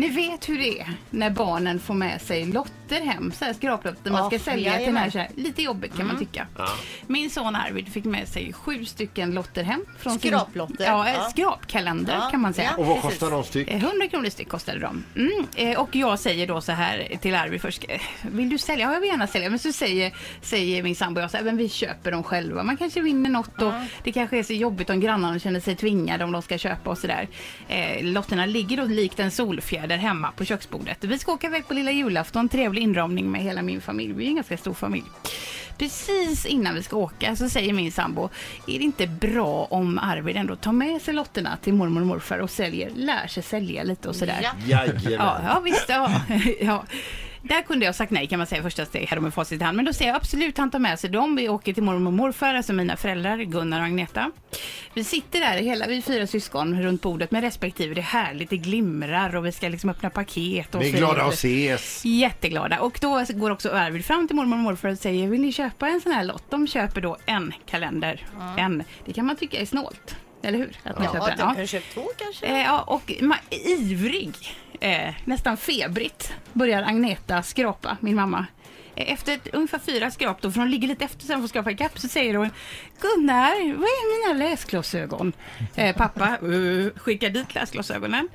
Ni vet hur det är när barnen får med sig lotter hem, så här skraplotter man ska Ja, sälja till jajamän. när, så här, lite jobbigt kan man tycka. Min son Arvid fick med sig sju stycken lotter hem. Från sin- Skraplotter? Ja, eh, Ja. skrapkalender Ja, kan man säga. ja. Och vad kostar de styck? Eh, 100 kronor styck kostade de. Mm. eh, Och jag säger då så här till Arvid först. eh, Vill du sälja? Ja, jag vill gärna sälja. Men så säger, säger min sambo jag så här, men vi köper dem själva. Man kanske vinner något och det kanske är så jobbigt om grannarna känner sig tvingade om de ska köpa och sådär. Eh, lotterna ligger då likt en solfjäder hemma på köksbordet. Vi ska åka iväg på lilla julafton. Trevlig inramning med hela min familj. Vi är en ganska stor familj. Precis innan vi ska åka så säger min sambo, är det inte bra om Arvid ändå tar med sig lotterna till mormor och morfar och säljer, lär sig sälja lite och sådär. Ja. Jajamän. Ja, ja visst. Ja. ja. Där kunde jag sagt nej kan man säga första steg här med facit i hand. Men då säger jag absolut han tar med sig dem. Vi åker till mormor och morfar, alltså mina föräldrar Gunnar och Agneta. Vi sitter där hela, vi fyra syskon runt bordet med respektive. Det är härligt, det glimrar och vi ska liksom öppna paket. Och Vi är glada att ses. Jätteglada. Och då går också Arvid fram till mormor och morfar och säger vill ni köpa en sån här lott? De köper då en kalender. En. Det kan man tycka är snålt. Eller hur? Att man Ja, köper du en. Ja. ju köpa två kanske. Eh, ja, och ma- ivrig, eh, nästan febrigt, börjar Agneta skrapa, min mamma. Efter ett, ungefär fyra skrap, då, för hon ligger lite efter sen för att skrapa ikapp, så säger hon Gunnar, var är mina läsglasögon? Eh, pappa uh, skickar dit läsglasögonen.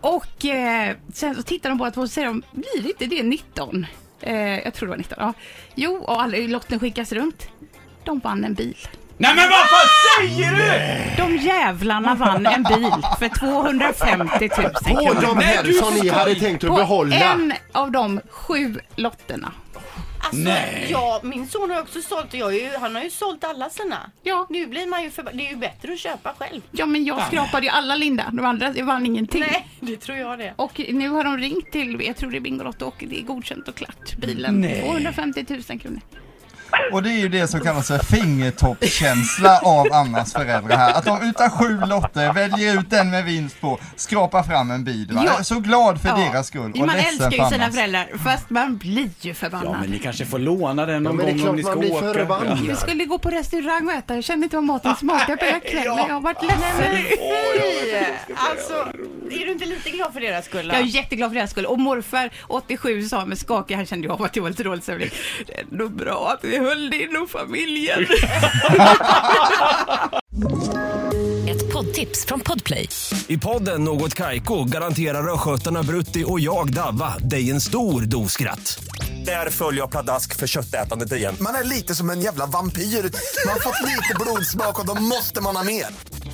Och eh, sen så tittar de båda två och säger de, blir inte det 19? Eh, jag tror det var 19, ja. Jo, och alla, lotten skickas runt. De vann en bil. Nej men vad fan säger du? De jävlarna vann en bil för 250 000 På kronor. de här du som ni hade tänkt att På behålla. en av de sju lotterna. Alltså, Nej. ja, min son har också sålt och jag ju, han har ju sålt alla sina. Ja. Nu blir man ju för, det är ju bättre att köpa själv. Ja, men jag skrapade ju alla Linda. De andra jag vann ingenting. Nej, det tror jag det. Och nu har de ringt till, jag tror det är Bingolotto och det är godkänt och klart. Bilen, Nej. 250 000 kronor. Och det är ju det som kallas för fingertoppskänsla av Annas föräldrar här. Att de utan sju lotter väljer ut den med vinst på, skrapar fram en bil. Va? Ja. Jag är så glad för Ja. deras skull och Man älskar ju sina föräldrar, fast man blir ju förbannad. Ja men ni kanske får låna den Ja, någon men det är gång om ni ska åka. förbannad. Vi skulle gå på restaurang och äta. Jag kände inte vad maten smakade på hela kvällen. Jag har varit ledsen. Alltså, är du inte lite glad för deras skull? då? Jag är jätteglad för deras skull. Och morfar, 87, sa med skakig, han kände ju av att jag var lite dåligt stämning. Det är ändå bra att vi höll det inom familjen. Ett poddtips från Podplay. I podden Något Kaiko garanterar östgötarna Brutti och jag, Davva, dig en stor dos skratt. Där följer jag pladask för köttätandet igen. Man är lite som en jävla vampyr. Man har fått lite blodsmak och då måste man ha mer.